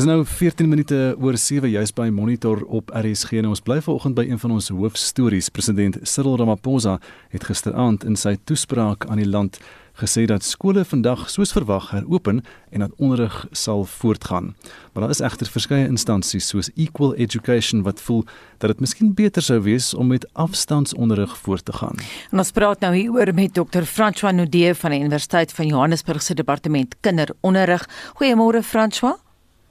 Dis nou 14 minute oor 7 juis by Monitor op RSG en ons bly vanoggend by een van ons hoofstories. President Cyril Ramaphosa het gisteraand in sy toespraak aan die land gesê dat skole vandag soos verwag heropen en dat onderrig sal voortgaan. Maar daar is egter verskeie instansies soos Equal Education wat voel dat dit miskien beter sou wees om met afstandsonderrig voort te gaan. En ons praat nou hieroor met Dr. François Nudee van die Universiteit van Johannesburg se departement kinderonderrig. Goeiemôre François.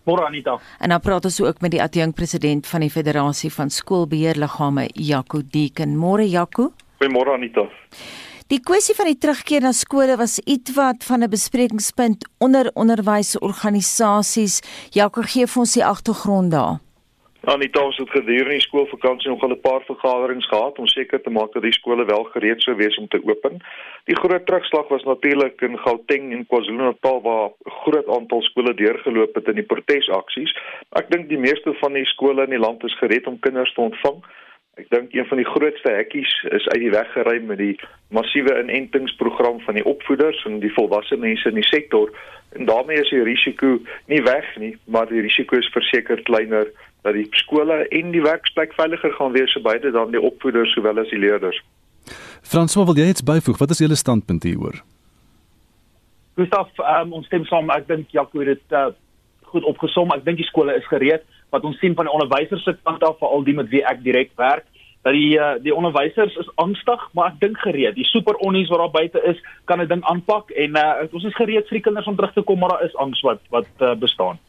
Môre Anita. En dan praat ons ook met die adjunkpresident van die Federasie van Skoolbeheerliggame, Jaco Deken. Môre Jaco. Goeiemôre Anita. Die kwessie van die terugkeer na skole was ietwat van 'n besprekingspunt onder onderwysorganisasies. Jaco gee vir ons die agtergrond daar. Anita ons het gedurende die skoolvakansie nog 'n paar vergaderings gehad om seker te maak dat die skole wel gereed sou wees om te open. Die groot terugslag was natuurlik in Gauteng en KwaZulu-Natal waar 'n groot aantal skole deurgeloop het in die protesaksies. Ek dink die meeste van die skole in die land is gereed om kinders te ontvang. Ek dink een van die grootste hekkies is uit die weg geruim met die massiewe inentingsprogram van die opvoeders en die volwasse mense in die sektor en daarmee is die risiko nie weg nie, maar die risiko is verseker kleiner dat die skole en die werksplek veiliger gaan wees vir beide dan die opvoeders sowel as die leerders. François, wil jy iets byvoeg? Wat is julle standpunt hieroor? Gustav, um, ons stem saam. Ek dink Jaco het dit uh, goed opgesom. Ek dink die skole is gereed wat ons sien van die onderwysers se kant af veral die met wie ek direk werk dat die uh, die onderwysers is angstig maar ek dink gereed die super onnies wat daar buite is kan 'n ding aanpak en uh, ons is gereed vir die kinders om terug te kom maar daar is angs wat wat uh, bestaan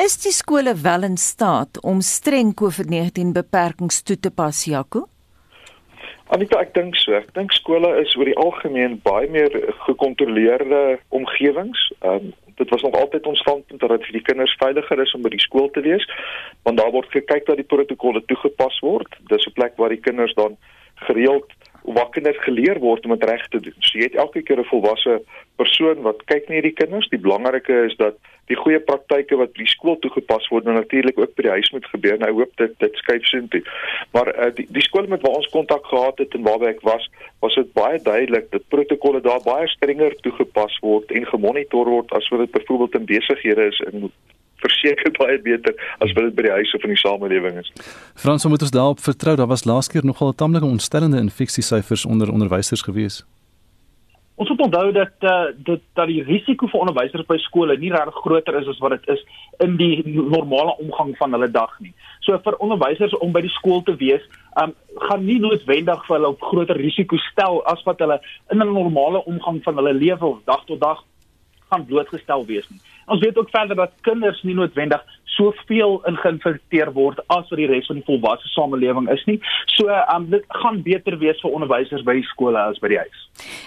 Is die skole wel in staat om streng COVID-19 beperkings toe te pas Jaco Anita ek dink so ek dink skole is oor die algemeen baie meer gekontroleerde omgewings um, dit was nog altyd ons standpunt dat dit vir die kinders veiliger is om by die skool te wees want daar word gekyk dat die protokolle toegepas word dis 'n plek waar die kinders dan gereeld wat kinders geleer word om dit reg te doen. So jy het elke keer 'n volwasse persoon wat kyk na hierdie kinders. Die belangrike is dat die goeie praktyke wat by skool toegepas word en natuurlik ook by die huis moet gebeur. Nou hoop dit dit skuif soontoe. Maar uh, die die skole met waar ons kontak gehad het en waarby ek was, was dit baie duidelik dat protokolle daar baie strenger toegepas word en gemonitor word as wat dit byvoorbeeld in besighede is in verseker baie beter as wat dit by die huis of in die samelewing is. Frans, moet ons daarop vertrou? Daar was laas keer nogal 'n tamelike ontstellende infeksiesyfers onder onderwysers gewees. Ons moet onthou dat uh, dit dat die risiko vir onderwysers by skole nie regtig groter is as wat dit is in die normale omgang van hulle dag nie. So vir onderwysers om by die skool te wees, um, gaan nie noodwendig vir hulle op groter risiko stel as wat hulle in 'n normale omgang van hulle lewe dag tot dag gaan blootgestel wees nie. Ons weet ook verder dat kinders nie noodwendig soveel ingeïnfekteer word as wat die res van die volwasse samelewing is nie. So um, dit gaan beter wees vir onderwysers by die skole as by die huis.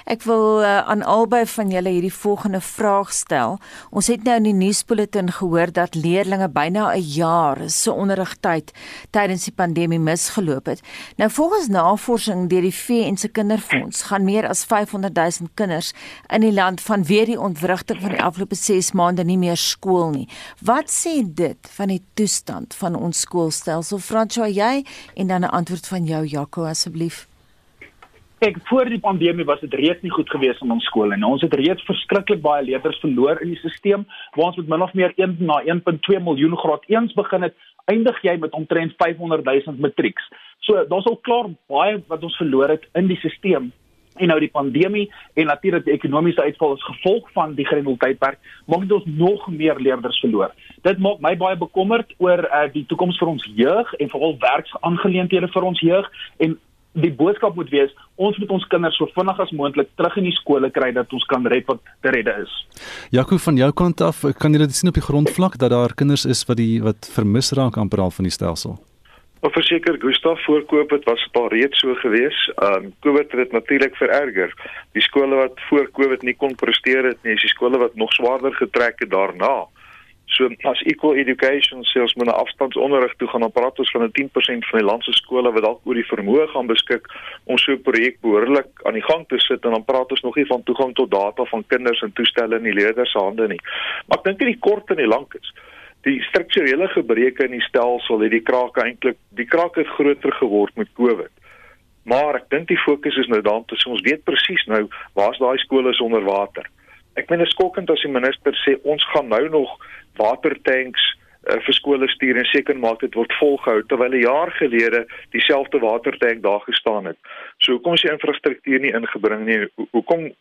Ek wil uh, aan albei van julle hierdie volgende vraag stel. Ons het nou in die nuusbulletin gehoor dat leerders byna 'n jaar se onderrigtyd tydens die pandemie misgeloop het. Nou volgens navorsing deur die VN se Kinderfonds gaan meer as 500 000 kinders in die land vanweer die ontwrigting van die afgelope 6 maande nie meer skool nie. Wat sê dit van die toestand van ons skoolstelsel. Fransjo, jy en dan 'n antwoord van jou Jaco asseblief. Kyk, voor die pandemie was dit reeds nie goed gewees in ons skole nie. Ons het reeds verskriklik baie leerders verloor in die stelsel waar ons met min of meer 1 na 1.2 miljoen graad 1s begin het, eindig jy met omtrent 500 000 matrieks. So daar's al klaar baie wat ons verloor het in die stelsel en nou die pandemie en natuurlik die ekonomiese uitval as gevolg van die grendeltydperk maak dit ons nog meer leerders verloor. Dit maak my baie bekommerd oor uh, die toekoms vir ons jeug en veral werksaangeleenthede vir ons jeug en die boodskap moet wees ons moet ons kinders so vinnig as moontlik terug in die skole kry dat ons kan red wat te redde is. Jaco van jou kant af kan jy dit sien op die grondvlak dat daar kinders is wat die wat vermis raak amper al van die stelsel. Of verseker Gustaf voor Covid was al reeds so gewees. Um, Covid het dit natuurlik vererger. Die skole wat voor Covid nie kon presteer het nie, is die skole wat nog swaarder getrek het daarna. So as equal education selfs met 'n afstandsonderrig toe gaan, dan praat ons van 'n 10% van die land se skole wat dalk oor die vermoë gaan beskik om so 'n projek behoorlik aan die gang te sit en dan praat ons nog nie van toegang tot data van kinders en toestelle in die leerders se hande nie. Maar ek dink dit die kort en die lank is die strukturele gebreke in die stelsel het die krake eintlik die krake het groter geword met Covid. Maar ek dink die fokus is nou daarop dat ons weet presies nou waar's daai skole onder water. Ek meen dit is skokkend as die minister sê ons gaan nou nog watertanks uh, vir skole stuur en seker maak dit word volgehou terwyl 'n jaar gelede dieselfde watertank daar gestaan het. So hoekom is die infrastruktuur nie ingebring nie? Ho hoekom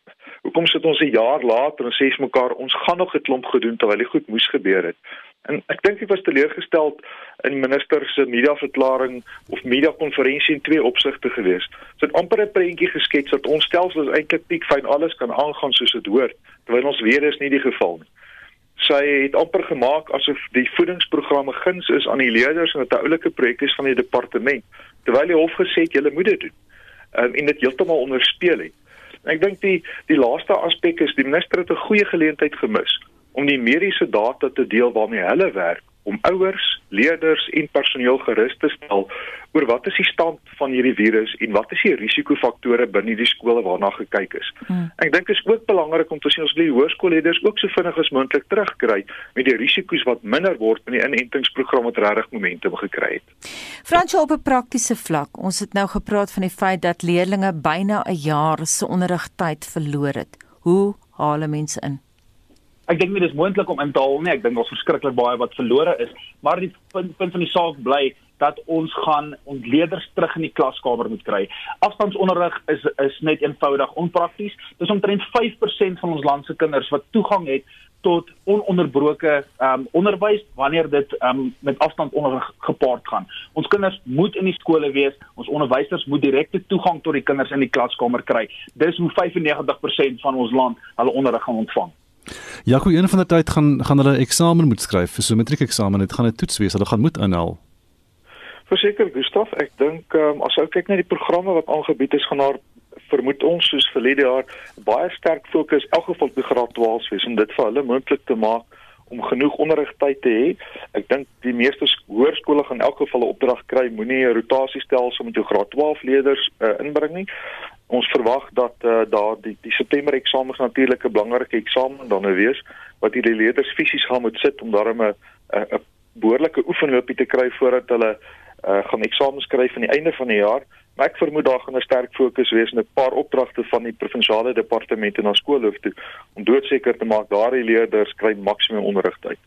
hoekom sit ons 'n jaar later en sê vir mekaar ons gaan nog 'n klomp gedoen terwyl dit goed moes gebeur het? En ek dink ek was teleurgestel in minister se mediaverklaring of media konferensie in twee opsigte geweest. Sy het amper 'n prentjie geskets dat ons stelsel is eintlik piek fyn alles kan aangaan soos dit hoort, terwyl ons weet dis nie die geval nie sy het amper gemaak asof die voedingsprogramme guns is aan die leerders en dit 'n oulike projek is van die departement terwyl die hof gesê het julle moet dit doen um, en dit heeltemal onderspeel het. En ek dink die die laaste aspek is die minister het 'n goeie geleentheid gemis om die mediese data te deel waarmee hulle werk om ouers, leerders en personeel gerus te stel oor wat is die stand van hierdie virus en wat is die risikofaktore binne die skole waarna gekyk is. Hmm. Ek dink dit is ook belangrik om te sien ons wil die hoërskoolleerders ook so vinnig as moontlik terugkry met die risiko's wat minder word in die inentingsprogram wat regtig momentum gekry het. Frans op 'n praktiese vlak, ons het nou gepraat van die feit dat leerders byna 'n jaar se onderrigtyd verloor het. Hoe haal mense in? Ek dink nie dis moontlik om in te haal nie. Ek dink ons verskriklik baie wat verlore is, maar die punt, punt van die saak bly dat ons gaan ons leerders terug in die klaskamer moet kry. Afstandsonderrig is is net eenvoudig onprakties. Dis omtrent 5% van ons land se kinders wat toegang het tot ononderbroke um, onderwys wanneer dit um, met afstandsonderrig gepaard gaan. Ons kinders moet in die skole wees. Ons onderwysers moet direkte toegang tot die kinders in die klaskamer kry. Dis hoe 95% van ons land hulle onderrig gaan ontvang. Jaco, een van die tyd gaan gaan hulle eksamen moet skryf vir so 'n matriekeksamen. Dit gaan 'n toets wees. Hulle gaan moet inhaal. Verseker, Gustaf, ek dink um, as ou kyk na die programme wat aangebied is, gaan daar vermoed ons soos verlede jaar baie sterk fokus elk geval op graad 12 wees om dit vir hulle moontlik te maak om genoeg onderrigtyd te hê. Ek dink die meeste hoërskole gaan in elk geval 'n opdrag kry, moenie 'n rotasiestelsel met jou graad 12 leerders uh, inbring nie ons verwag dat uh, daar die die September eksamen natuurlik 'n belangrike eksamen dan nou wees wat hierdie leerders fisies gaan moet sit om daarmee 'n 'n behoorlike oefenloopie te kry voordat hulle uh, gaan eksamens skryf aan die einde van die jaar. Maar ek vermoed daar gaan 'n sterk fokus wees en 'n paar opdragte van die provinsiale departemente na skoolhoof toe om doodseker te maak daardie leerders kry maksimum onderrigtyd.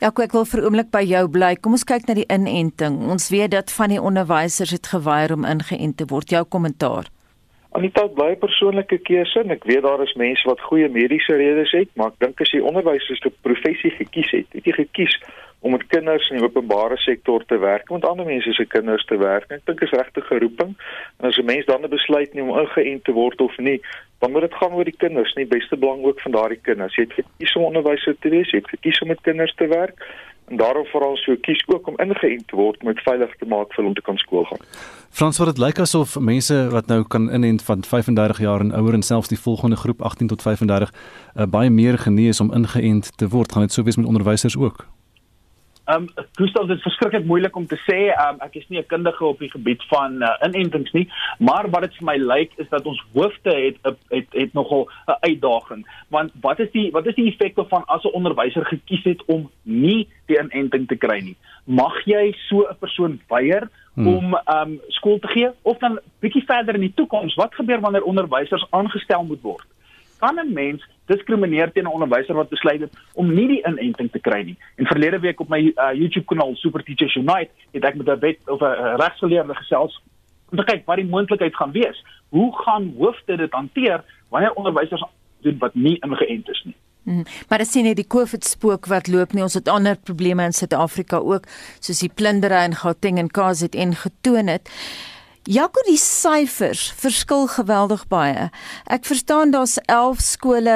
Ja, ek wil vir oomblik by jou bly. Kom ons kyk na die inenting. Ons weet dat van die onderwysers het geweier om ingeënt te word. Jou kommentaar. Anita het baie persoonlike keuse en ek weet daar is mense wat goeie mediese redes het, maar ek dink as jy onderwysers te professie gekies het, het jy gekies om met kinders in die openbare sektor te werk, met ander mense se kinders te werk. Ek dink is regte geroeping. En as 'n mens dan 'n besluit neem om ingeënt te word of nie, dan moet dit gaan oor die kinders, nie beste belang ook van daardie kinders. Jy het gekies om onderwyser te wees, jy het gekies om met kinders te werk en daarom vooral so kies ook om ingeënt te word om dit veilig te maak vir hom te kan skool gaan. Frans, wat dit lyk asof mense wat nou kan inent van 35 jaar en ouer en selfs die volgende groep 18 tot 35 uh, baie meer genees om ingeënt te word. Gaan dit sou wees met onderwysers ook? Ehm um, Gustav dit is verskriklik moeilik om te sê. Ehm um, ek is nie 'n kundige op die gebied van uh, inentings nie, maar wat dit vir my lyk is dat ons hoofde het het het nogal 'n uitdaging. Want wat is die wat is die effekte van as 'n onderwyser gekies het om nie die inenting te kry nie? Mag jy so 'n persoon weier hmm. om ehm um, skool te gee of dan bietjie verder in die toekoms, wat gebeur wanneer onderwysers aangestel moet word? Kan 'n mens diskrimineer teen 'n onderwyser wat besluit het om nie die inenting te kry nie. En verlede week op my uh, YouTube kanaal Super Teachers Unite het ek met 'n wet of 'n regsgeleerde gesels om te kyk wat die moontlikheid gaan wees. Hoe gaan hoofde dit hanteer wanneer onderwysers doen wat nie ingeënt is nie? Hmm, maar dit sien jy die COVID spook wat loop nie ons het ander probleme in Suid-Afrika ook soos die plundere in Gauteng en KZN getoon het. Jaco die syfers verskil geweldig baie. Ek verstaan daar's 11 skole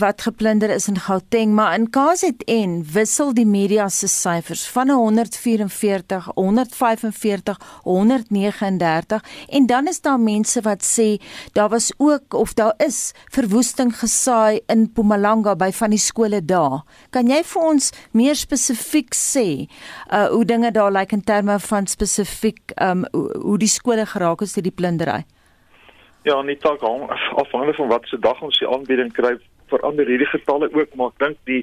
wat geplunder is in Gauteng, maar in KZN wissel die media se syfers van 144, 145, 139 en dan is daar mense wat sê daar was ook of daar is verwoesting gesaai in Mpumalanga by van die skole daar. Kan jy vir ons meer spesifiek sê uh hoe dinge daar lyk like in terme van spesifiek um hoe die skole geraak is deur die plundering? Ja, nie dalk afhangende van wat se dag ons die aanbieding kry verander hierdie getalle ook maar ek dink die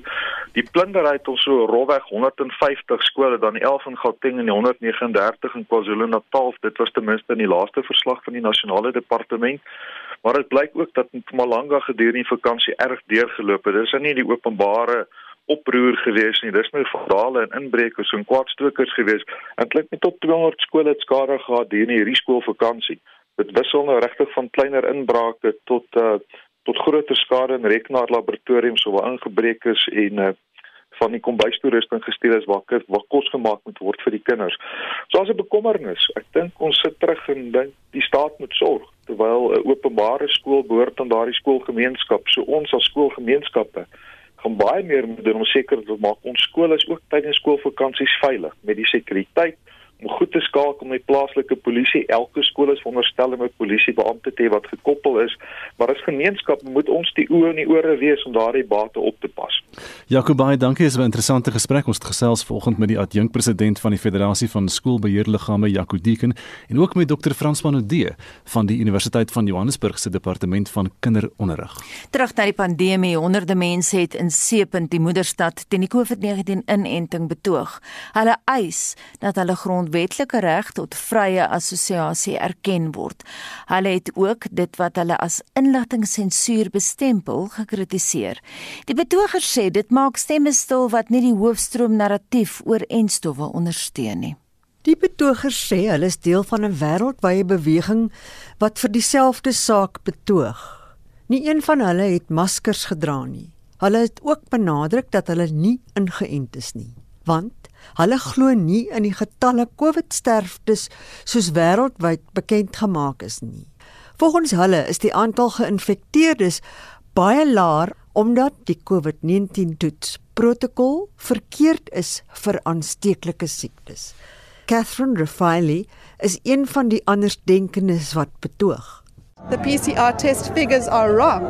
die plundering het ons so rolweg 150 skole dan 11 in Gauteng en 139 in KwaZulu-Natal. Dit was ten minste in die laaste verslag van die nasionale departement. Maar dit blyk ook dat Mpumalanga gedurende die vakansie erg deurgeloop het. Dis nie die openbare oproer gewees nie. Dis nou vandale en inbrekers en kwaadstokers gewees. En klink net tot 200 skole het skade gehad hier in hierdie skoolvakansie. Dit wissel nou regtig van kleiner inbrake tot uh tot groter skade in rekenaarlaboratoriums waar ingebreek is en uh van die kombuistoerusting gestuur is waar waar kos gemaak moet word vir die kinders. So as 'n bekommernis. Ek dink ons sit terug en dink die staat moet sorg terwyl 'n openbare skool behoort aan daardie skoolgemeenskap. So ons as skoolgemeenskappe gaan baie meer moet doen om seker te maak ons skole is ook tydens skoolvakansies veilig met die sekuriteit om goed te skakel met plaaslike polisie. Elke skool is veronderstel om 'n polisiebeampte te hê wat gekoppel is, maar as gemeenskap moet ons die oë en die ore wees om daardie bate op te pas. Jacobai, dankie, is 'n interessante gesprek. Ons het gesels vanoggend met die adjunkpresident van die Federasie van Skoolbeheerliggame, Jaco Deken, en ook met Dr. Frans Manodee van die Universiteit van Johannesburg se departement van kinderonderrig. Terug na die pandemie, honderde mense het in Seepunt, die moederstad, teen die COVID-19 inenting betoog. Hulle eis dat hulle grond grondwetlike reg tot vrye assosiasie erken word. Hulle het ook dit wat hulle as inligtingsensuur bestempel gekritiseer. Die betogers sê dit maak stemme stil wat nie die hoofstroom narratief oor enstowwe ondersteun nie. Die betogers sê hulle is deel van 'n wêreldwye beweging wat vir dieselfde saak betoog. Nie een van hulle het maskers gedra nie. Hulle het ook benadruk dat hulle nie ingeënt is nie, want Hulle glo nie in die getalle COVID-sterftes soos wêreldwyd bekend gemaak is nie. Volgens hulle is die aantal geïnfekteerdes baie laer omdat die COVID-19 toets protokol verkeerd is vir aansteeklike siektes. Catherine Refaili is een van die andersdenkendes wat betoog. The PCR test figures are wrong.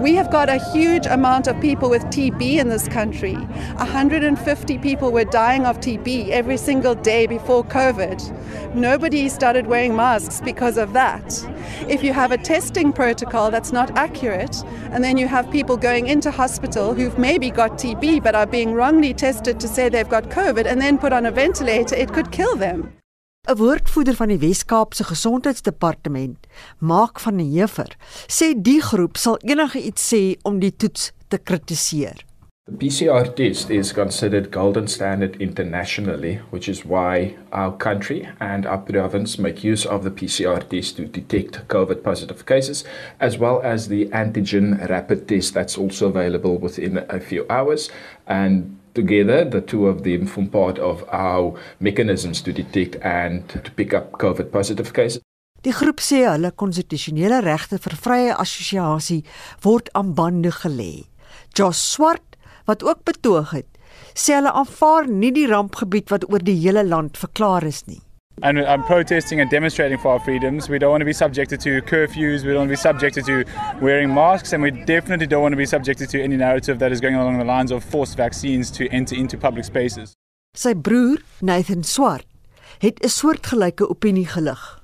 We have got a huge amount of people with TB in this country. 150 people were dying of TB every single day before COVID. Nobody started wearing masks because of that. If you have a testing protocol that's not accurate, and then you have people going into hospital who've maybe got TB but are being wrongly tested to say they've got COVID and then put on a ventilator, it could kill them. 'n Woordvoerder van die Wes-Kaapse Gesondheidsdepartement, Maak van der Heever, sê die groep sal enige iets sê om die toets te kritiseer. The PCR test is considered golden standard internationally, which is why our country and our province make use of the PCR test to detect COVID positive cases, as well as the antigen rapid test that's also available within a few hours. And together, the two of them form part of our mechanisms to detect and to pick up COVID positive cases. Die groep sê hulle konstitusionele regte vir vrye assosiasie word aan bande gelê. Josh Swart, wat ook betoog het, sê hulle aanvaar nie die rampgebied wat oor die hele land verklaar is nie. And I'm protesting and demonstrating for our freedoms. We don't want to be subjected to curfews. We don't want to be subjected to wearing masks, and we definitely don't want to be subjected to any narrative that is going along the lines of forced vaccines to enter into public spaces. Sy broer, Nathan Swart, het 'n soortgelyke opinie gelig.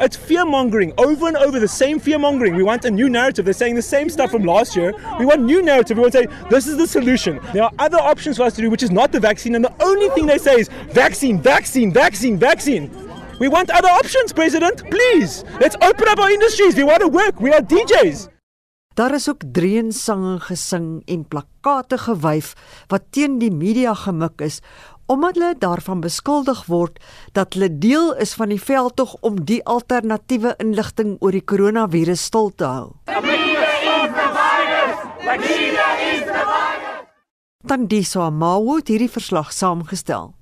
It's fear mongering over and over the same fear mongering. We want a new narrative. They're saying the same stuff from last year. We want new narrative. We want to say this is the solution. There are other options for us to do, which is not the vaccine. And the only thing they say is vaccine, vaccine, vaccine, vaccine. We want other options, President. Please, let's open up our industries. We want to work. We are DJs. Daar is ook dreunsang gesing en plakkate gewyf wat teen die media gemik is omdat hulle daarvan beskuldig word dat hulle deel is van die veldtog om die alternatiewe inligting oor die koronavirus stil te hou. Dan dis so maar word hierdie verslag saamgestel.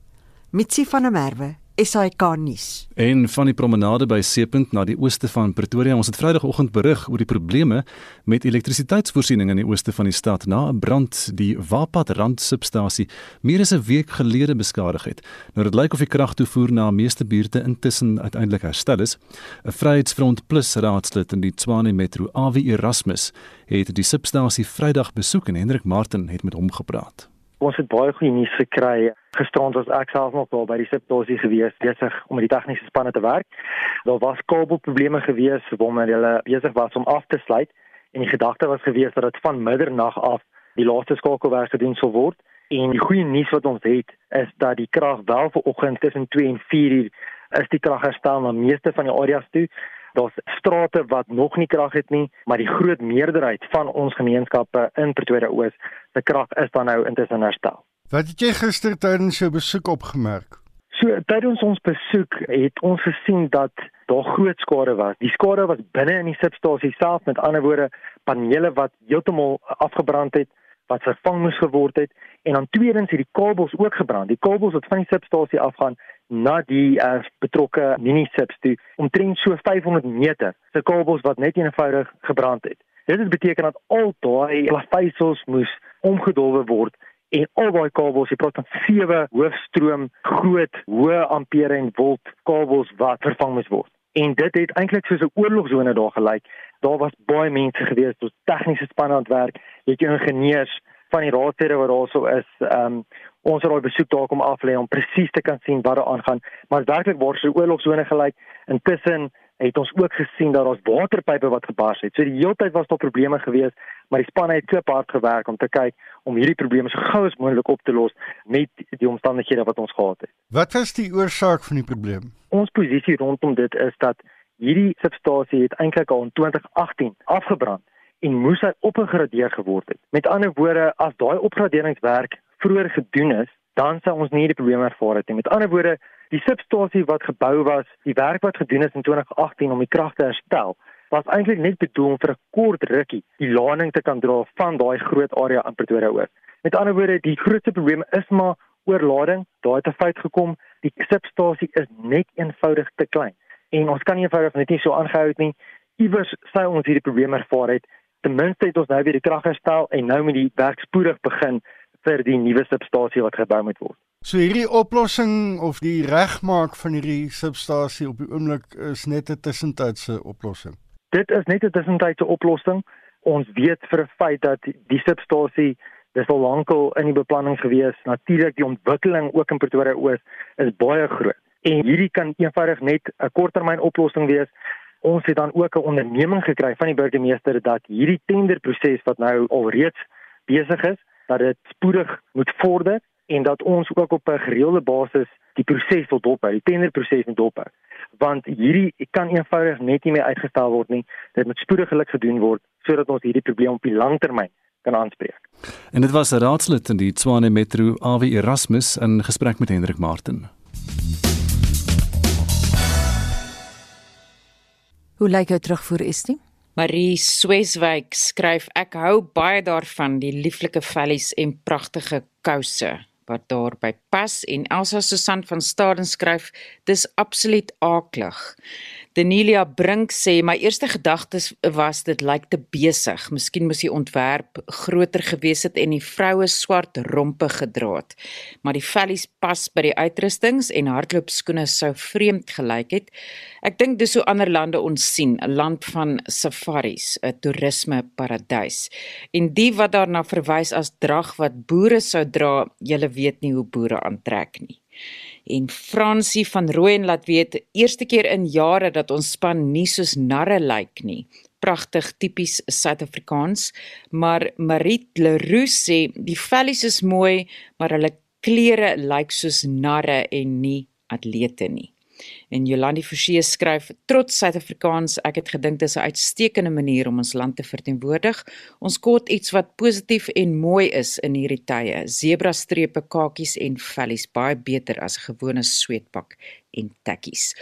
Mitsi van der Merwe SAK nuus. En van die promenade by Seepunt na die ooste van Pretoria, ons het Vrydagoggend berig oor die probleme met elektrisiteitsvoorsiening in die ooste van die stad na 'n brand die Wapad randsubstasie meer as 'n week gelede beskadig het. Nou dit lyk of die kragtoevoer na meeste buurte intussen uiteindelik herstel is. 'n Vryheidsfront Plus raadslid in die Tshwane Metro, Awie Erasmus, het die substasie Vrydag besoek en Hendrik Martin het met hom gepraat. Ons het baie goeie nuus gekry. Gisterand was ek self nog daar by die substasie gewees, besig om met die tegniese spanne te werk. Daar was kabelprobleme gewees waarmee hulle besig was om af te sluit en die gedagte was gewees dat dit van middernag af die laaste skakelwerk gedoen sou word. En die goeie nuus wat ons het is dat die krag wel vanoggend tussen 2 en 4 uur is die krag herstel na meeste van die areas toe. Daar's strate wat nog nie krag het nie, maar die groot meerderheid van ons gemeenskappe in Pretoria Oos se krag is dan nou intussen herstel. Wat het jy gister tydens jou besoek opgemerk? So tydens ons besoek het ons gesien dat daar groot skade was. Die skade was binne in die substasie self, met ander woorde, panele wat heeltemal afgebrand het, wat vervang moes geword het en dan tweedens het die kabels ook gebrand. Die kabels wat van die substasie afgaan na die uh, betrokke mini subs toe omtrent so 500 meter. Se kabels wat net eenvoudig gebrand het. Dit beteken dat al daai glasveisels moes omgedolwe word en al daai kabels, jy praat van sewe hoofstroom groot hoë ampere en volt kabels wat vervang moes word. En dit het eintlik soos 'n oorlogsone daar gelyk. Daar was baie mense gewees, tot tegniese spanne aan werk, jy het ingenieurs van die raadslede wat daarso is. Ehm um, ons het al besoek daar kom af lê om presies te kan sien wat daar aangaan. Maar werklik so 'n oorlogsone gelyk. Intussen het ons ook gesien dat daar's waterpype wat gebars het. So die hele tyd was daar probleme gewees, maar die span het klop hard gewerk om te kyk om hierdie probleme so gou as moontlik op te los met die omstandighede wat ons gehad het. Wat was die oorsaak van die probleem? Ons posisie rondom dit is dat hierdie substasie het eintlik al in 2018 afgebrand en moes hy opgegradeer geword het. Met ander woorde, as daai opgraderingswerk vroeër gedoen is, dan sou ons nie die probleme ervaar het nie. Met ander woorde, die substasie wat gebou was, die werk wat gedoen is in 2018 om die krag te herstel, was eintlik net bedoel vir 'n kort rukkie die lading te kan dra van daai groot area in Pretoria oor. Met ander woorde, die grootste probleem is maar oorlading. Daai het 'n feit gekom, die substasie is net eenvoudig te klein. En ons kan nie eenvoudig net nie so aangehou het nie. Iewers sou ons hierdie probleem ervaar het. Ten minste het ons nou weer die krag herstel en nou moet die werk spoedig begin vir die nuwe substasie wat gebou moet word. So hierdie oplossing of die regmaak van hierdie substasie op die oomblik is net 'n tussentydse oplossing. Dit is net 'n tussentydse oplossing. Ons weet vir 'n feit dat die substasie dis al lankal in die beplanning gewees. Natuurlik die ontwikkeling ook in Pretoria Oos is baie groot. En hierdie kan eenvoudig net 'n korttermyn oplossing wees. Ons het dan ook 'n onderneming gekry van die burgemeester dat hierdie tenderproses wat nou alreeds besig is, dat dit spoedig moet vorder en dat ons ook op 'n gereelde basis die proses wil dophou, die tenderproses moet dophou. Want hierdie kan eenvoudig net nie meer uitgestel word nie. Dit moet spoedigelik gedoen word sodat ons hierdie probleem op die langtermyn kan aanspreek. En dit was 'n raadslid in die Tshwane Metro, AW Erasmus in gesprek met Hendrik Martin. Hoe lyk jou terugvoer Estie? Marie Sweswyk skryf ek hou baie daarvan die lieflike vellies en pragtige kouse wat daarby pas en Elsa Susan van Staden skryf dis absoluut aaklig. Denelia Brink sê my eerste gedagtes was dit lyk te besig. Miskien moes die ontwerp groter gewees het en die vroue swart rompe gedra het. Maar die vellies pas by die uitrustings en hardloopskoene sou vreemd gelyk het. Ek dink dis hoe ander lande ons sien, 'n land van safaris, 'n toerisme paradys. En die wat daarna verwys as drag wat boere sou dra, julle weet nie hoe boere aantrek nie en Fransie van Rooyen laat weet eerste keer in jare dat ons span nie soos narre lyk nie. Pragtig tipies Suid-Afrikaans, maar Marit Leroux sê die vellies is mooi, maar hulle klere lyk soos narre en nie atlete nie. En Jolandi Forsie skryf trots Suid-Afrikaans, ek het gedink dis 'n uitstekende manier om ons land te verteenwoordig. Ons kort iets wat positief en mooi is in hierdie tye. Zebra strepe, kakies en vellies baie beter as 'n gewone sweetpak en tekkies.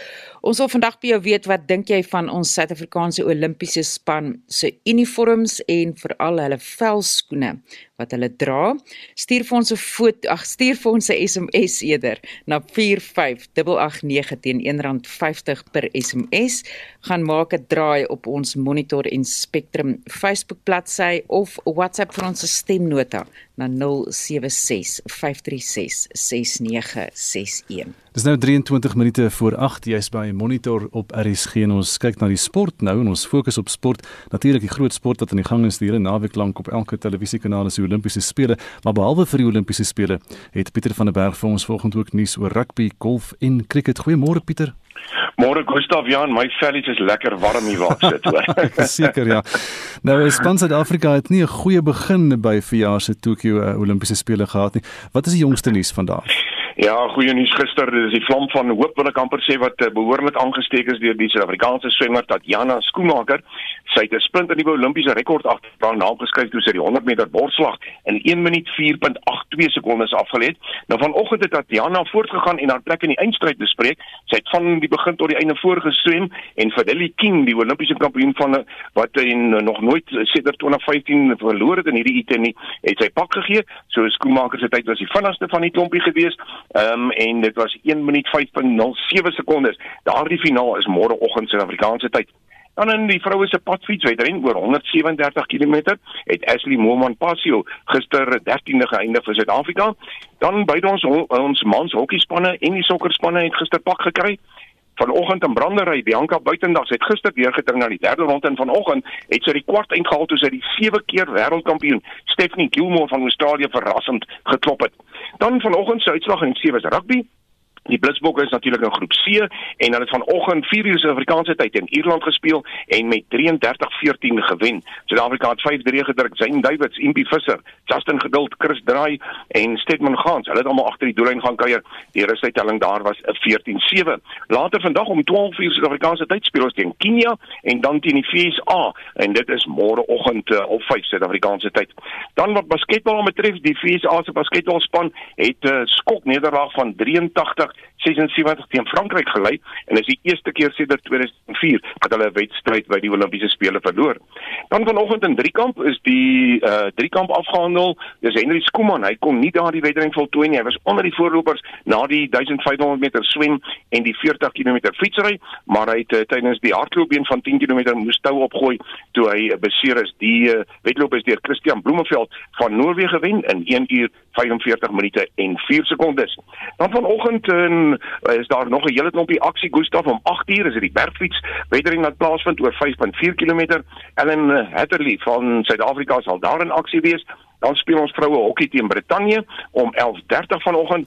Ons wil vandag by jou weet wat dink jy van ons Suid-Afrikaanse Olimpiese span se uniforms en veral hulle velskoene wat hulle dra? Stuur vir ons 'n foto, ag stuur vir ons 'n SMS eerder na 45889 teen R1.50 per SMS. Gaan maak 'n draai op ons Monitor en Spectrum Facebook bladsy of WhatsApp vir ons stemnota na 076 536 6961. Dis nou 23 minute voor 8 jy's by Monitor op RSG en ons kyk na die sport nou en ons fokus op sport. Natuurlik die groot sport wat aan die gang is die hele naweek lank op elke televisiekanaal is die Olimpiese spele, maar behalwe vir die Olimpiese spele het Pieter van der Berg vir ons volgende ook nuus oor rugby, golf en cricket. Goeiemôre Pieter. Môre Gustav Jan, my vellies is lekker warm hier waar ek sit hoor. Seker ja. Nou Span Suid-Afrika het nie 'n goeie begin by verjaar se Tokyo uh, Olimpiese spele gehad nie. Wat is die jongste nuus vandag? Ja, goeie nuus gister, dis die vlam van hoop wil ek amper sê wat uh, behoorlik aangesteek is deur die Suid-Afrikaanse swemmer Tatiana Skoemaker. Sy het 'n sprint in die Olimpiese rekord agter naam geskryf toe sy die 100 meter borsslag in 1 minuut 4.82 sekondes afgelê het. Nou vanoggend het Tatiana voortgegaan en haar plek in die eindstryd bespreek. Sy het van die begin tot die einde voorgeswem en Fadeli King, die Olimpiese kampioen van eh, wat in uh, nog nooit sedert 2015 verloor het in hierdie item nie, het sy pak gegee. So Skoemaker se tyd was die vinnigste van die klompie geweest. Ehm um, en dit was 1 minuut 5.07 sekondes. Daardie finaal is môreoggend Suid-Afrikaanse tyd. Dan in die vroue se padfietswedren oor 137 km het Ashley Moman Passio gister 13de geëindig vir Suid-Afrika. Dan beide ons ons mans hokkiespanne en die sokkerspanne het gister pak gekry vanoggend in brandery Bianca Buitendag het gister weer gedring na die derde ronde en vanoggend het sy die kwart eindgehaal toe sy die sewe keer wêreldkampioen Stephanie Gilmore van Australië verrassend geklop het. Dan vanoggend se uitslag in sewe rugby Die Blitsbokke is natuurlik in groep C en hulle het vanoggend 4:00 Suid-Afrikaanse tyd in Ierland gespeel en met 33-14 gewen. Suid-Afrika het 5-3 gedruk. Zayn Davids, Impi Visser, Justin Geduld, Chris Draai en Stedman Gans. Hulle het almal agter die doellyn gaan kuier. Die rusuittelling daar was 'n 14-7. Later vandag om 12:00 Suid-Afrikaanse tyd speel ons teen Kenia en dan teen die VSA en dit is môreoggend uh, op 5 Suid-Afrikaanse tyd. Dan wat basketbal betref, die VSA se basketbalspan het 'n uh, skok nederlaag van 83 76 teen Frankryk gelei en is die eerste keer sedert 2004 dat hulle 'n wedstryd by die Olimpiese spele verloor. Dan vanoggend in Driekamp is die uh Driekamp afgehandel. Dis Henry Skooman. Hy kon nie daardie wedren voltooi nie. Hy was onder die voorlopers na die 1500 meter swem en die 40 km fietsry, maar hy het uh, tydens die hardloopbeen van 10 km moes tou opgooi toe hy uh, beseer is. Die uh, wedloop is deur Christian Bloemeveld van Noorwe gewen in 1 uur 45 minute en 4 sekondes. Dan vanoggend in is daar nog 'n hele klompie aksie Gustaf om 8uur is dit die bergfiets wedering wat plaasvind oor 5.4 km. Ellen Hatterley van Suid-Afrika sal daar in aksie wees. Dan speel ons vroue hokkie teen Brittanje om 11:30 vanoggend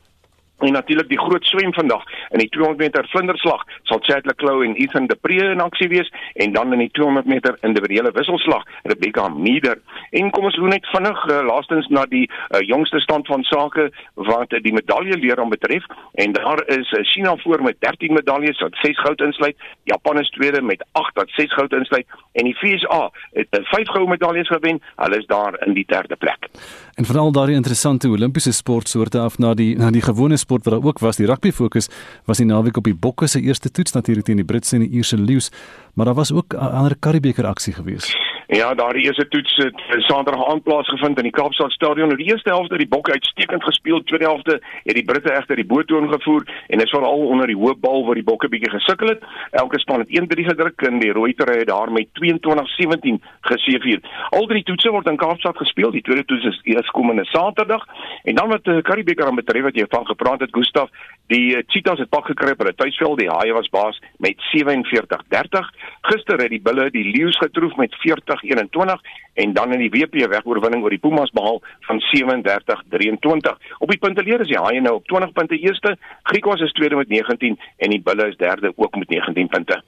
En natuurlik die groot swem vandag in die 200 meter vlinderslag sal Chad Leclerc en Ethan De Pre in aksie wees en dan in die 200 meter individuele wisselslag Rebecca Meeder. En kom ons loop net vinnig uh, laastens na die uh, jongste stand van sake wat uh, die medalje leer om betref en daar is uh, China voor met 13 medaljes wat 6 goud insluit, Japan is tweede met 8 wat 6 goud insluit en die VSA het 5 uh, goue medaljes gewen. Hulle is daar in die derde plek. En veral daardie interessante Olimpiese sportsoorte af na die na die gewone sport wat daar ook was, die rugby fokus was die naweek op die Bokke se eerste toets natuurlik teen die Britse en die Ierse leeu's, maar daar was ook 'n ander Karibeker aksie geweest. Ja, daardie eerste toets het Saterdag aand plaasgevind in die Kaapstad Stadion. Nou die eerste helfte het die Bokke uitstekend gespeel, tweede helfte het die Britte egter die boetoon gevoer en dit is veral onder die hoë bal waar die Bokke bietjie gesukkel het. Elke span het 1-3 gedruk en die Rooitere het daar met 22-17 geseëvier. Al drie toetse word in Kaapstad gespeel. Die tweede toets is eers komende Saterdag en dan wat die uh, Karibeker aan betref wat jy van gepraat het, Gustaf, die uh, Cheetahs het pak gekry op hulle tuisveld. Die Haie was baas met 47-30. Gister het die Bulle die Leeu's getroof met 40-21 en dan in die WP wegoorwinning oor die Pumas behaal van 37-23. Op die punteleer is die Haie nou op 20 punte eerste, Griquas is tweede met 19 en die Bulle is derde ook met 19 punte.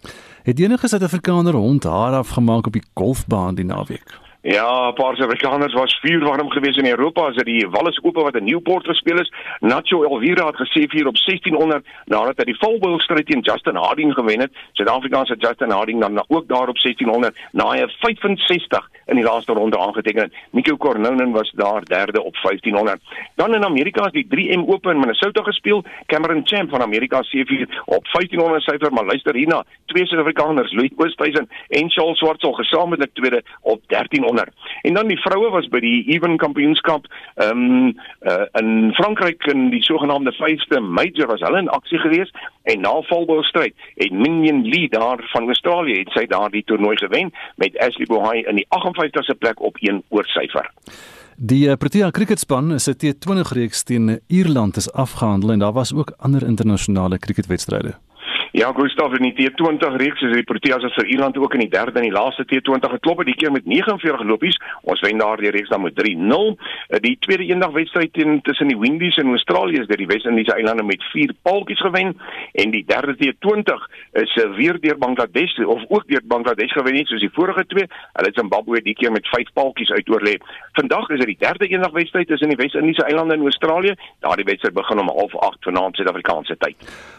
Het enige Suid-Afrikaner hond haar afgemaak op die golfbaan die naweek? Ja, 'n paar Suid-Afrikaners was vuurwarm geweest in Europa as dit die Wallis Ope wat in Newport gespeel is. Nacho Elvira het gesê vir op 1600 nadat hy die volboil stryd teen Justin Harding gewen het. Suid-Afrika se Justin Harding dan ook daar op 1600 na hy 65 in die laaste ronde aangeteken. Nico Cornonen was daar derde op 1500. Dan in Amerika is die 3M Ope in Minnesota gespeel. Cameron Champ van Amerika C4 op 1500 syfer, maar luister hierna, twee Suid-Afrikaners, Louis Oosthuizen en Charles Swartsel gesamentlik tweede op 1300 onder. En dan die vroue was by die Even Kampioenskap ehm um, uh, in Frankryk in die sogenaamde 5ste major was hulle in aksie gewees en na volboustryd het Minion Lee daar van Australië het sy daardie toernooi gewen met Ashley Bohai in die 58ste plek op 1 oorsyfer. Die uh, Protea cricketspan se T20 reeks teen Ierland is afgehandel en daar was ook ander internasionale cricketwedstryde. Ja, Gustav in die T20 reeks is die Proteas vir Ierland ook in die derde en die laaste T20 geklop het die keer met 49 lopies. Ons wen daardie reeks dan met 3-0. Eh, die tweede eendag wedstryd tussen die Windies en Australië is deur die Wes-Indiese eilande met 4 paaltjies gewen en die derde T20 is eh, weer deur Bangladesh of ook deur Bangladesh gewen nie soos die vorige twee. Hulle het Zimbabwe die keer met 5 paaltjies uitoorlê. Vandag is dit die derde eendag wedstryd tussen die Wes-Indiese eilande en Australië. Daardie wedstryd begin om 08:30 vanaand Suid-Afrikaanse tyd.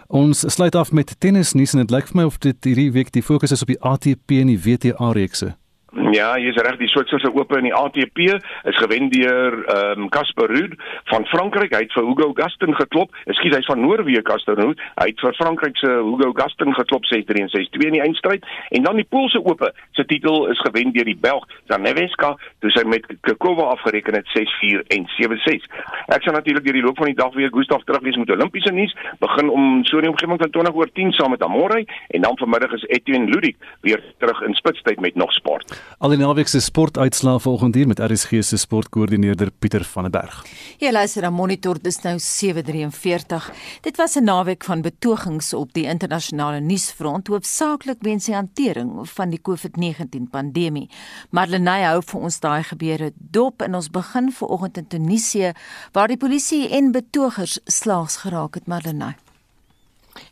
Ons sluit af met tennisnuus en dit lyk vir my of dit hierdie week die fokus is op die ATP en die WTA reekse. Ja, is reg die Switserse Ope in die ATP is gewen deur ehm um, Casper Ruud van Frankryk. Hy het vir Hugo Gaston geklop. Ekskuus, hy's van Noorwe, Casper Ruud. Hy het vir Frankryk se Hugo Gaston geklop 6-3 en 6-2 in die eindstryd. En dan die Poolse Ope se titel is gewen deur die Belg Zaneweska, toe sy met Kekova afgereken het 6-4 en 7-6. Ek sal natuurlik deur die loop van die dag weer Gustaf teruglees met Olimpiese nuus. Begin om so 'n omgewing van 20 oor 10 saam met Amore en dan vanmiddag is Etienne Ludik weer terug in spitstyd met nog sport. Al die naweek se sportuitslae volgende hier met RSG se sportkoördineerder Pieter van der Berg. Jy luister na Monitor dis nou 7:43. Dit was 'n naweek van betogings op die internasionale nuusfront hoofsaaklik weens die hantering van die COVID-19 pandemie. Marlenae hou vir ons daai gebeure dop en ons begin vanoggend in Tunesië waar die polisie en betogers slaags geraak het Marlenae.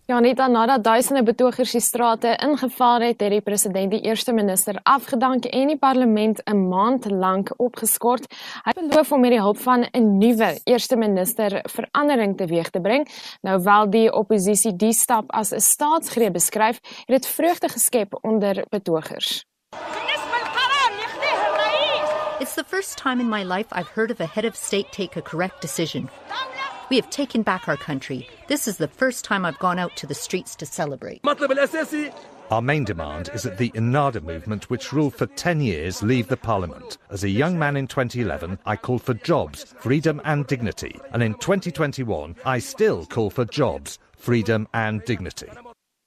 Ja, net dan nadat duisende betogers die strate ingevaar het, het die president die eerste minister afgedank en die parlement 'n maand lank opgeskort. Hy beloof om met die hulp van 'n nuwe eerste minister verandering teweeg te bring. Nou wel die oppositie die stap as 'n staatsgreep beskryf, het dit vreugde geskep onder betogers. It's the first time in my life I've heard of a head of state take a correct decision. We have taken back our country. This is the first time I've gone out to the streets to celebrate. Our main demand is that the Ennahda movement, which ruled for 10 years, leave the parliament. As a young man in 2011, I called for jobs, freedom, and dignity. And in 2021, I still call for jobs, freedom, and dignity.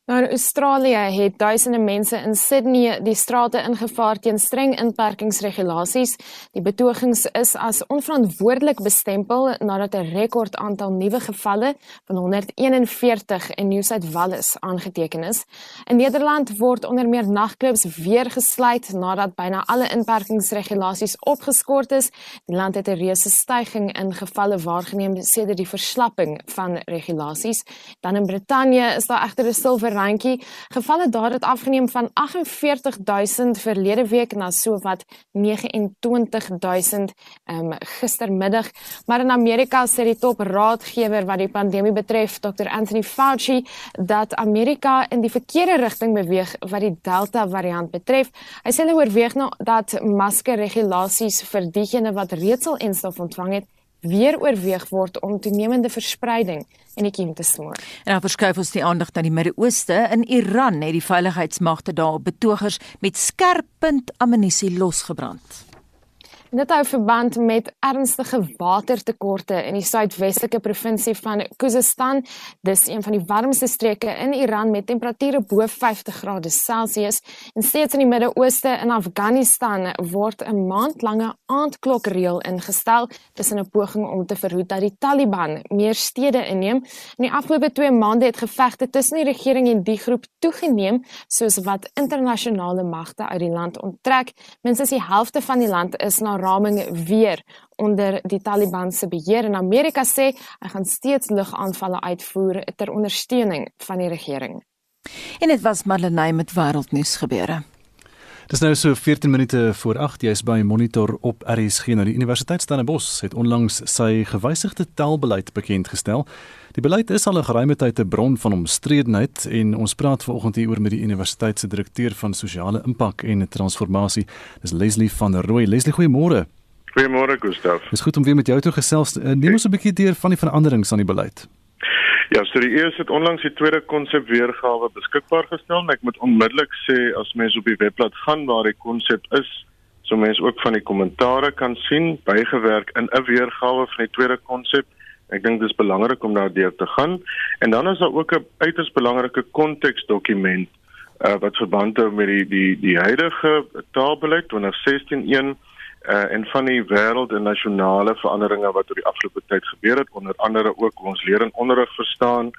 Nou in Australië het duisende mense in Sydney die strate ingevaar teen streng inperkingsregulasies. Die betogings is as onverantwoordelik bestempel nadat 'n rekord aantal nuwe gevalle van 141 in New South Wales aangeteken is. In Nederland word onder meer nagklubs weer gesluit nadat byna alle inperkingsregulasies opgeskort is. Die land het 'n reuse stygings in gevalle waargeneem sedert die verslapping van regulasies. Dan in Brittanje is daar egter 'n silwer randjie. Gevalle daar het afgeneem van 48000 verlede week na so wat 29000 ehm um, gistermiddag. Maar in Amerika sê die top raadgewer wat die pandemie betref, Dr. Anthony Fauci, dat Amerika in die verkeerde rigting beweeg wat die Delta variant betref. Hy sê hulle oorweeg nou dat maskerregulasies vir diegene wat reeds al enstof ontvang het, weer oorweeg word om toenemende verspreiding in die kiem te smoor. En dan verskuif ons die aandag na die Midde-Ooste. In Iran het die veiligheidsmagte daar betogers met skerp punt ammunisie losgebrand. Dit hou verband met ernstige watertekorte in die suidwestelike provinsie van Khuzestan. Dis een van die warmste streke in Iran met temperature bo 50 grade Celsius. En steeds in die Midde-Ooste in Afghanistan word 'n maandlange aandklokreël ingestel tussen 'n poging om te verhoed dat die Taliban meer stede inneem. In die afgelope 2 maande het gevegte tussen die regering en die groep toegeneem, soos wat internasionale magte uit die land onttrek. Minstens die helfte van die land is na raming weer onder die Taliban se beheer en Amerika sê hy gaan steeds lugaanvalle uitvoer ter ondersteuning van die regering. En dit was Marlenae met wêreldnuus gebeure. Dis nou so 14 minute voor 8 jy's by Monitor op RSG nou die Universiteit Stellenbosch het onlangs sy gewysigde taalbeleid bekend gestel. Die beleid is al 'n geruime tyd 'n bron van omstredenheid en ons praat vanoggend hier oor met die universiteit se direkteur van sosiale impak en transformasie. Dis Leslie van der Rooi. Leslie, goeiemôre. Goeiemôre, Gustaf. Dis goed om weer met jou te gesels. Eh, neem ons 'n bietjie deur van die veranderings aan die beleid. Ja, so die eerste het onlangs die tweede konsep weergawe beskikbaar gestel en ek moet onmiddellik sê as mens op die webblad gaan waar die konsep is, so mens ook van die kommentare kan sien bygewerk in 'n weergawe van die tweede konsep. Ek dink dit is belangrik om daardeur te gaan. En dan is daar ook 'n uiters belangrike konteksdokument uh, wat verband hou met die die die huidige taalbeleid 2016-1 uh, en van die wêreld en nasionale veranderinge wat oor die afgelope tyd gebeur het onder andere ook ons leer en onderrig verstaan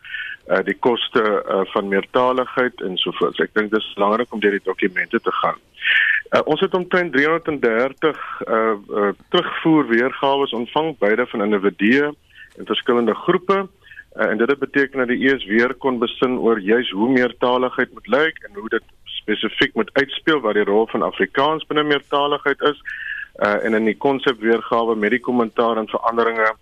uh die koste uh, van meertaligheid en so voort. Ek dink dit is belangrik om deur die dokumente te gaan. Uh, ons het omtrent 330 uh, uh terugvoer weergawe ontvang beide van individue en verskillende groepe. Uh, en dit beteken dat die ES weer kon besin oor juis hoe meertaligheid moet lyk en hoe dit spesifiek moet uitspeel wat die rol van Afrikaans binne meertaligheid is. Uh, en in die konsep weergawe met die kommentaar en veranderinge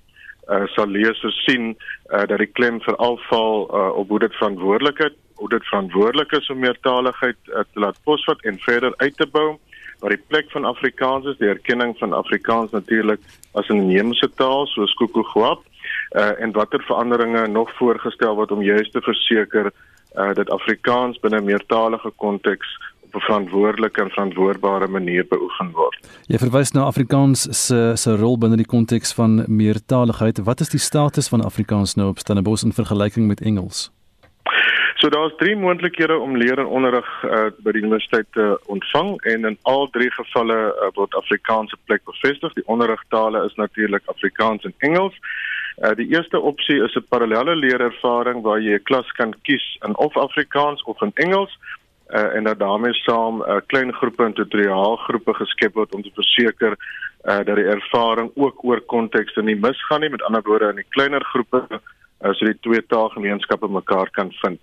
uh, sal lesers sien uh, dat die klem veral val uh, op hoe dit verantwoordelikheid hoe dit verantwoordelik is om meertaligheid uh, te laat posvat en verder uit te bou waar die plek van Afrikaans is die erkenning van Afrikaans natuurlik as 'n inheemse taal soos Kokogwap uh, en watter veranderinge nog voorgestel word om juist te verseker uh, dat Afrikaans binne 'n meertalige konteks op 'n verantwoordelike en verantwoordbare manier beoefen word. Jy verwys na Afrikaans se se rol binne die konteks van meertaligheid. Wat is die status van Afrikaans nou op Stellenbosch in vergelyking met Engels? So daar's drie moontlikhede om leer en onderrig uh, by die universiteit te ontvang en in al drie gevalle uh, word Afrikaanse plek bevestig. Die onderrigtale is natuurlik Afrikaans en Engels. Uh, die eerste opsie is 'n parallelle leerervaring waar jy 'n klas kan kies in of Afrikaans of in Engels uh, en dat daarmee saam 'n uh, klein groepe en tutoriaalgroepe geskep word om te verseker uh, dat die ervaring ook oor kontekste nie misgaan nie met ander woorde in die kleiner groepe uh, so die twee taalgemeenskappe mekaar kan vind.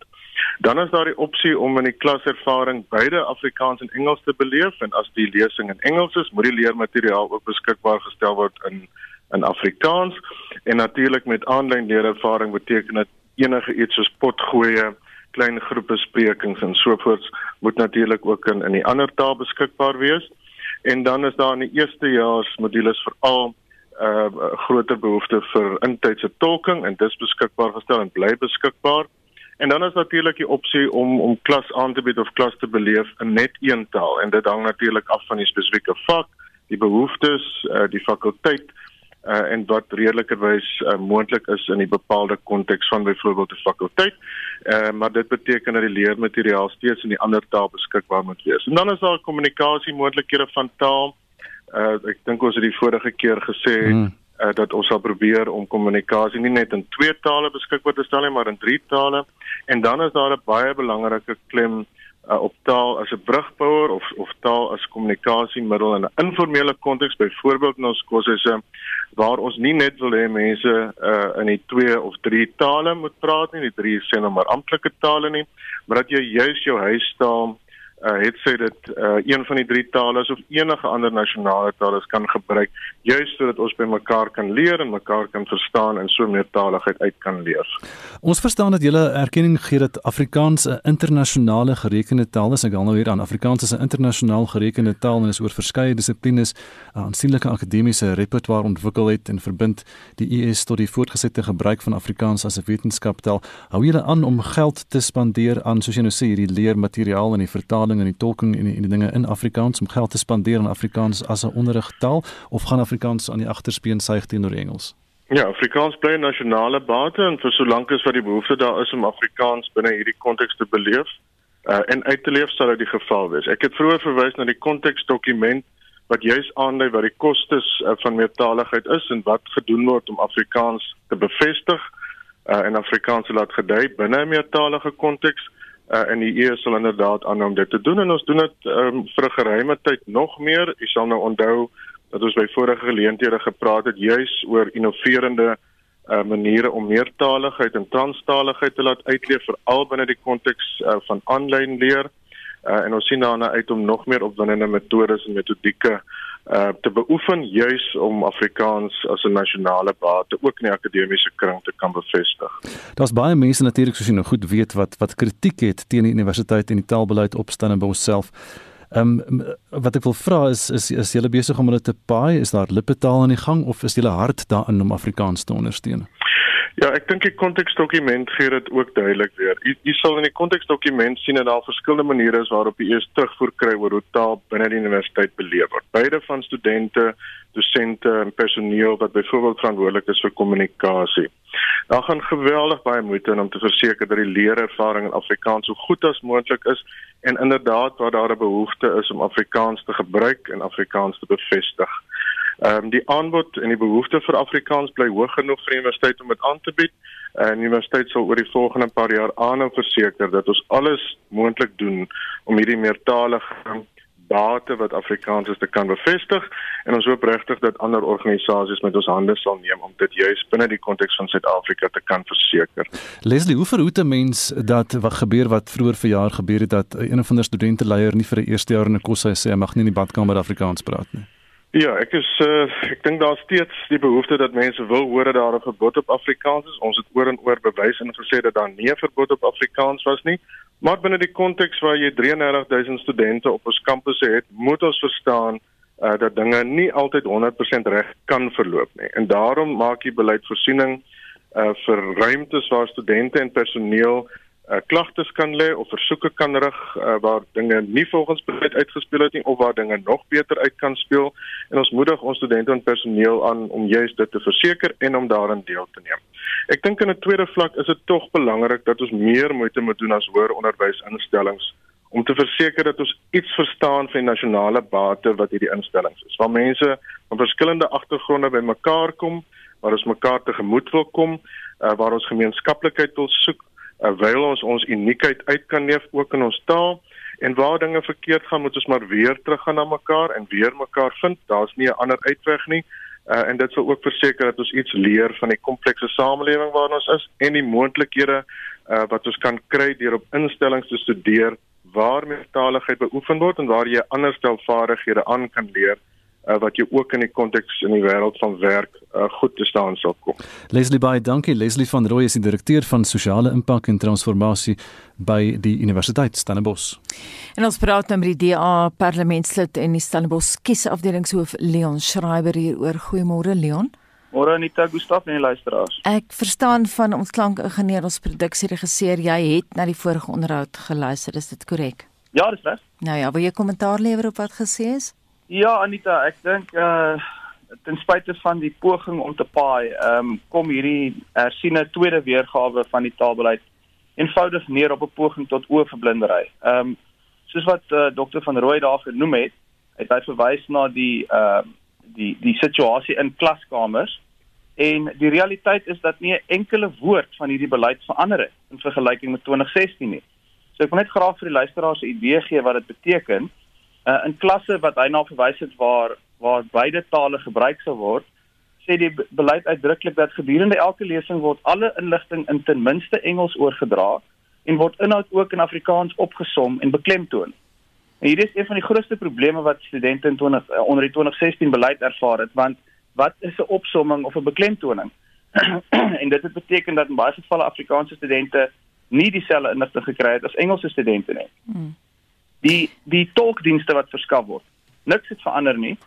Dan is daar die opsie om in die klaservaring beide Afrikaans en Engels te beleef en as die lesing in Engels is, moet die leermateriaal ook beskikbaar gestel word in in Afrikaans en natuurlik met aanlyn leerervaring beteken dit enige iets soos potgoeie klein groepe sprekings en sovoorts moet natuurlik ook in in die ander taal beskikbaar wees. En dan is daar in die eerstejaars modules veral 'n uh, groter behoefte vir intydse tolking en dis beskikbaar gestel en bly beskikbaar. En dan is natuurlik die opsie om om klas aan te bied of klas te beleef in net een taal en dit hang natuurlik af van die spesifieke vak, die behoeftes, uh, die fakulteit uh, en wat redelikerwys uh, moontlik is in die bepaalde konteks van byvoorbeeld 'n fakulteit. Uh, maar dit beteken dat die leermateriaal steeds in die ander taal beskikbaar moet wees. En dan is daar kommunikasie moontlikhede van taal. Uh, ek dink ons het die vorige keer gesê hmm. uh, dat ons sal probeer om kommunikasie nie net in twee tale beskikbaar te stel nie, maar in drie tale. En dan is daar 'n baie belangrike klem uh, op taal as 'n brugbouer of of taal as kommunikasiemiddel in 'n informele konteks byvoorbeeld in ons kursusse waar ons nie net wil hê mense uh, in die twee of drie tale moet praat nie, die drie sê nou maar amptelike tale nie, maar dat jy juis jou huistaal uh, het sê dit uh, een van die drie tale of enige ander nasionale tale kan gebruik juist sodat ons by mekaar kan leer en mekaar kan verstaan en so meertaligheid uit kan leef. Ons verstaan dat julle erkenning gee dat Afrikaans 'n internasionale gerekende taal is. Ek gaan nou hier aan Afrikaans is 'n internasionaal gerekende taal en is oor verskeie dissiplines 'n aansienlike akademiese repertoire ontwikkel het en verbind die ES tot die voortgesette gebruik van Afrikaans as 'n wetenskaptaal. Hou julle aan om geld te spandeer aan soos jy nou sê hierdie leermateriaal en die vertaling vertaling en die tolking en die, en die dinge in Afrikaans om geld te spandeer aan Afrikaans as 'n onderrigtaal of gaan Afrikaans aan die agterspeen suig teenoor Engels? Ja, Afrikaans bly 'n nasionale bate en vir solank as wat die behoefte daar is om Afrikaans binne hierdie konteks te beleef uh, en uit te leef sal dit die geval wees. Ek het vroeër verwys na die konteksdokument wat juis aandui wat die kostes uh, van meertaligheid is en wat gedoen word om Afrikaans te bevestig uh, en Afrikaans te laat gedei binne 'n meertalige konteks uh, en die EU sal inderdaad aanhou om dit te doen en ons doen dit um, vir 'n geruime tyd nog meer. U sal nou onthou dat ons by vorige geleenthede gepraat het juis oor innoverende uh, maniere om meertaligheid en transtaligheid te laat uitleef veral binne die konteks uh, van aanlyn leer. Uh, en ons sien daarna uit om nog meer opwindende metodes en metodieke uh te beoefen juis om Afrikaans as 'n nasionale bate ook in die akademiese kring te kan bevestig. Daar's baie mense natuurlik soos jy nou goed weet wat wat kritiek het teen die universiteit en die taalbeleid opstaan by onsself. Ehm um, wat ek wil vra is is is julle besig om hulle te paai? Is daar lippetaal aan die gang of is julle hard daarin om Afrikaans te ondersteun? Ja, ek dink die konteksdokument gee dit ook duidelik weer. Jy sal in die konteksdokument sien dat daar verskillende maniere is waarop jy eers terugvoer kry oor hoe taal binne die universiteit beleef word. Beide van studente, dosente en personeel wat byvoorbeeld verantwoordelik is vir kommunikasie. Daar gaan geweldig baie moeite in om te verseker dat die leerervaring in Afrikaans so goed as moontlik is en inderdaad waar daar 'n behoefte is om Afrikaans te gebruik en Afrikaans te bevestig. Ehm um, die aanbod en die behoefte vir Afrikaans bly hoog genoeg vir die universiteit om dit aan te bied. En die universiteit sal oor die volgende paar jaar aanhou verseker dat ons alles moontlik doen om hierdie meertalige bate wat Afrikaans is te kan bevestig en ons hoop regtig dat ander organisasies met ons hande sal neem om dit juis binne die konteks van Suid-Afrika te kan verseker. Leslie, hoe verhoed 'n mens dat wat gebeur wat vroeër verjaar gebeur het dat een of ander studenteleier nie vir 'n eerste jaar in 'n kos hy sê hy mag nie in die badkamer Afrikaans praat nie? Ja, ek is uh, ek dink daar steeds die behoefte dat mense wil hoor dat daar 'n verbod op Afrikaans is. Ons het oor en oor bewys en gesê dat daar nie 'n verbod op Afrikaans was nie. Maar binne die konteks waar jy 33000 studente op ons kampusse het, moet ons verstaan uh, dat dinge nie altyd 100% reg kan verloop nie. En daarom maak jy beleidsvoorsiening uh, vir ruimtes waar studente en personeel uh, klagtes kan lê of versoeke kan rig uh, waar dinge nie volgens beleid uitgespeel het nie of waar dinge nog beter uit kan speel en ons moedig ons studente en personeel aan om juist dit te verseker en om daarin deel te neem. Ek dink in 'n tweede vlak is dit tog belangrik dat ons meer moeite moet doen as hoër onderwysinstellings om te verseker dat ons iets verstaan van die nasionale bate wat hierdie instellings is. Waar mense van verskillende agtergronde bymekaar kom, waar ons mekaar tegemoet wil kom, uh, waar ons gemeenskaplikheid wil soek terwyl ons ons uniekheid uit kan leef ook in ons taal. En waar dinge verkeerd gaan moet ons maar weer teruggaan na mekaar en weer mekaar vind. Daar's nie 'n ander uitweg nie. Uh, en dit sal ook verseker dat ons iets leer van die komplekse samelewing waarin ons is en die moontlikhede uh, wat ons kan kry deur op instellings te studeer waar meertaligheid beoefen word en waar jy ander stel vaardighede aan kan leer uh, wat jy ook in die konteks in die wêreld van werk uh, goed te staan sal kom. Leslie Bey, dankie. Leslie van Rooi is die direkteur van sosiale impak en transformasie by die Universiteit Stellenbosch. En ons praat nou met die DA parlementslid en die Stellenbosch kiesafdelingshoof Leon Schreiber hier oor goeiemôre Leon. Môre Anita Gustaf en die luisteraars. Ek verstaan van ons klankingenieur ons produksieregisseur jy het na die vorige onderhoud geluister, is dit korrek? Ja, dis reg. Nou ja, wil jy kommentaar lewer op wat gesê is? Ja, Anita, ek dink uh ten spyte van die poging om te paai, ehm um, kom hierdie hersiene tweede weergawe van die taalbeleid eenvoudig neer op 'n poging tot oorverblindery. Ehm um, soos wat uh, dokter van Rooi daar genoem het, het hy verwys na die ehm uh, die die situasie in klaskamers en die realiteit is dat nie 'n enkele woord van hierdie beleid verander het in vergelyking met 2016 nie. So ek wil net graag vir die luisteraars 'n idee gee wat dit beteken uh, in klasse wat hy na verwys het waar waar beide tale gebruik sal word sê die beleid uitdruklik dat gedurende elke lesing word alle inligting in ten minste Engels oorgedra en word inhoud ook in Afrikaans opgesom en beklemtoon. En hierdie is een van die grootste probleme wat studente in 20 uh, onder die 2016 beleid ervaar het want wat is 'n opsomming of 'n beklemtoning? en dit het beteken dat in baie gevalle Afrikaanse studente nie dieselfde inligting gekry het as Engelse studente nie. Hmm die die tolkdienste wat verskaf word. Niks het verander nie.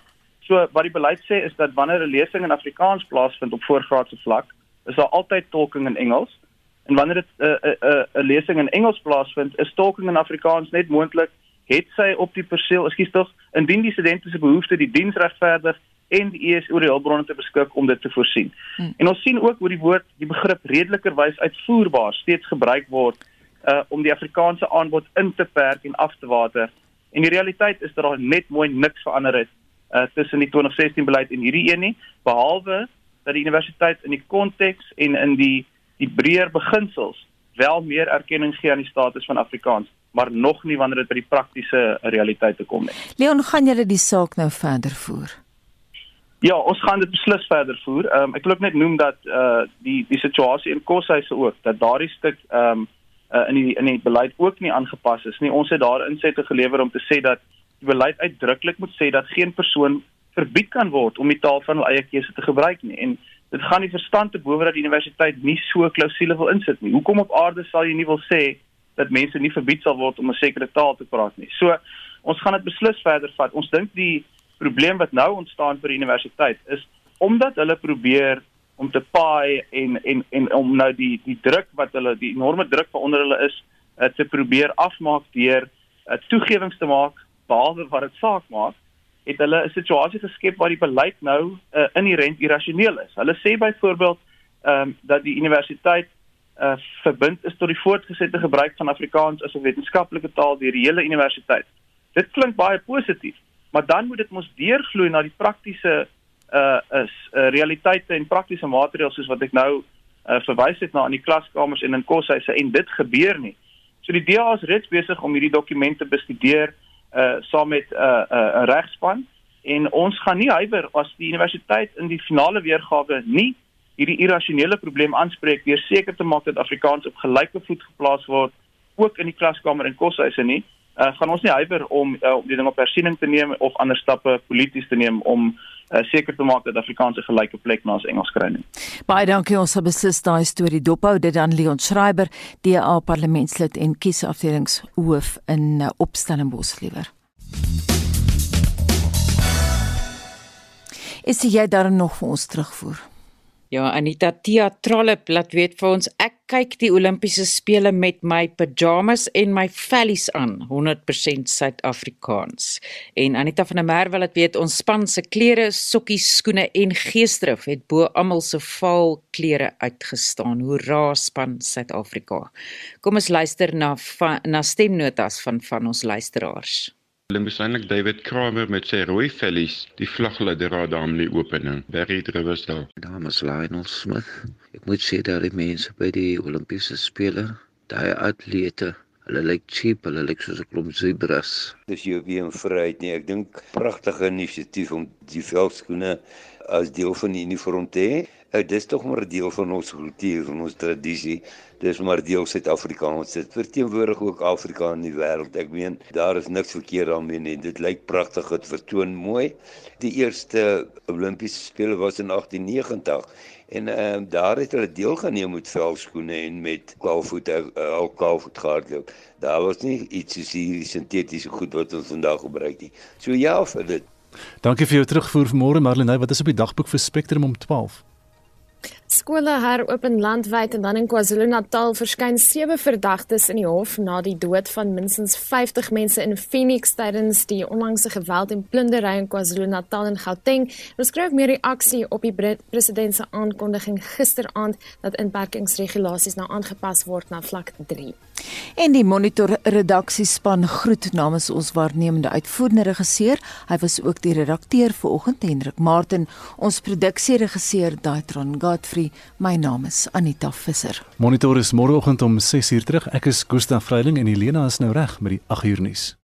So wat die beleid sê is dat wanneer 'n lesing in Afrikaans plaasvind op voorgraadse vlak, is daar altyd tolking in Engels. En wanneer dit 'n uh, 'n uh, 'n uh, lesing in Engels plaasvind, is tolking in Afrikaans net moontlik het sy op die perseel, ekskuus tog, indien die studente se behoeftes die diens regverdig en die ESO die hulpbronne te beskik om dit te voorsien. Hmm. En ons sien ook hoe die woord, die begrip redelikerwys uitvoerbaar steeds gebruik word uh om die Afrikaanse aanbod in te perk en af te water. En die realiteit is dat daar net mooi niks verander het uh tussen die 2016 beleid en hierdie een nie, behalwe dat die universiteit in die konteks en in die die breër beginsels wel meer erkenning gee aan die status van Afrikaans, maar nog nie wanneer dit by die praktiese realiteite kom nie. Leon, gaan julle die saak nou verder voer? Ja, ons gaan dit beslis verder voer. Ehm um, ek wil ook net noem dat uh die die situasie in Koshuise ook dat daardie stuk ehm um, uh, in die in die beleid ook nie aangepas is nie. Ons het daar insette gelewer om te sê dat die beleid uitdruklik moet sê dat geen persoon verbied kan word om die taal van hulle eie keuse te gebruik nie. En dit gaan nie verstand te bowe dat die universiteit nie so klousule wil insit nie. Hoekom op aarde sal jy nie wil sê dat mense nie verbied sal word om 'n sekere taal te praat nie. So ons gaan dit beslis verder vat. Ons dink die probleem wat nou ontstaan vir die universiteit is omdat hulle probeer om te paai en en en om nou die die druk wat hulle die enorme druk wat onder hulle is uh, te probeer afmaak deur uh, toegewings te maak behalwe wat dit saak maak het hulle 'n situasie geskep waar die beleid nou uh, inherent irrasioneel is. Hulle sê byvoorbeeld ehm um, dat die universiteit uh, verbind is tot die voortgesette gebruik van Afrikaans as 'n wetenskaplike taal deur die hele universiteit. Dit klink baie positief, maar dan moet dit mos deurgloei na die praktiese uh is uh, realiteite en praktiese materiaal soos wat ek nou uh, verwys het na in die klaskamers en in koshuise en dit gebeur nie. So die DA is reeds besig om hierdie dokumente bestudeer uh saam met 'n uh, 'n uh, regspan en ons gaan nie huiwer as die universiteit in die finale weergawe nie hierdie irrasionele probleem aanspreek deur seker te maak dat Afrikaans op gelyke voet geplaas word ook in die klaskamer en koshuise nie uh, gaan ons nie huiwer om uh, om die ding op hersiening te neem of ander stappe polities te neem om seker te maak dat Afrikaans 'n gelyke plek na as Engels kry nie. Baie dankie ons het beslis daai storie dophou dit aan Leon Schreiber DA parlementslid en kiesafdelingshoof in uh, Opstellenbos liewer. Is jy daar nog vir ons terugvoer? Ja, Anita Theatrale laat weet vir ons ek kyk die Olimpiese spele met my pyjamas en my vellies aan, 100% Suid-Afrikaans. En Anita van der Merwe laat weet ons span se klere, sokkies, skoene en geesdrif het bo almal se val klere uitgestaan. Hoera span Suid-Afrika. Kom ons luister na na stemnotas van van ons luisteraars. Hulle moes eintlik David Kramer met sy rooi vellies die vlagladder daar daarom die opening. Barry Drivers daar. Dames Lionel Smith. Ek moet sê dat die mense by die Olimpiese spele, daai atlete, hulle lyk cheap, hulle lyk soos 'n klomp zebras. Dis jou weer in vryheid nie. Ek dink pragtige inisiatief om die veldskoene as deel van die uniform te hê. Uh, dis tog maar 'n deel van ons kultuur en ons tradisie. Dis maar deel Suid-Afrikaans. Dit verteenwoordig ook Afrika in die wêreld. Ek meen, daar is niks verkeerd daarmee nie. Dit lyk pragtig, dit vertoon mooi. Die eerste Olimpiese spele was in 1890 en ehm uh, daar het hulle deelgeneem met velskoene en met kaalvoet uh, al kaalvoet gehardloop. Daar was nie iets soos hierdie sintetiese goed wat ons vandag gebruik nie. So ja, vir dit. Dankie vir jou terugvoer vanmôre Marlene. Wat is op die dagboek vir Spectrum om 12? Skole heropen landwyd en dan in KwaZulu-Natal verskyn sewe verdagtes in die hof na die dood van minstens 50 mense in Phoenix tydens die onlangse geweld en plundering in KwaZulu-Natal en Gauteng. Ons skryf meer reaksie op die president se aankondiging gisteraand dat inperkingsregulasies nou aangepas word na vlak 3. En die Monitor redaksiespan groet namens ons waarnemende uitvoerende regisseur. Hy was ook die redakteur vanoggend Hendrik Martin, ons produksieregisseur Daitron Godfrey. My naam is Anita Visser. Monitor is môreoggend om 6:00 terug. Ek is Gustaf Vreiling en Helena is nou reg met die 8uur nuus.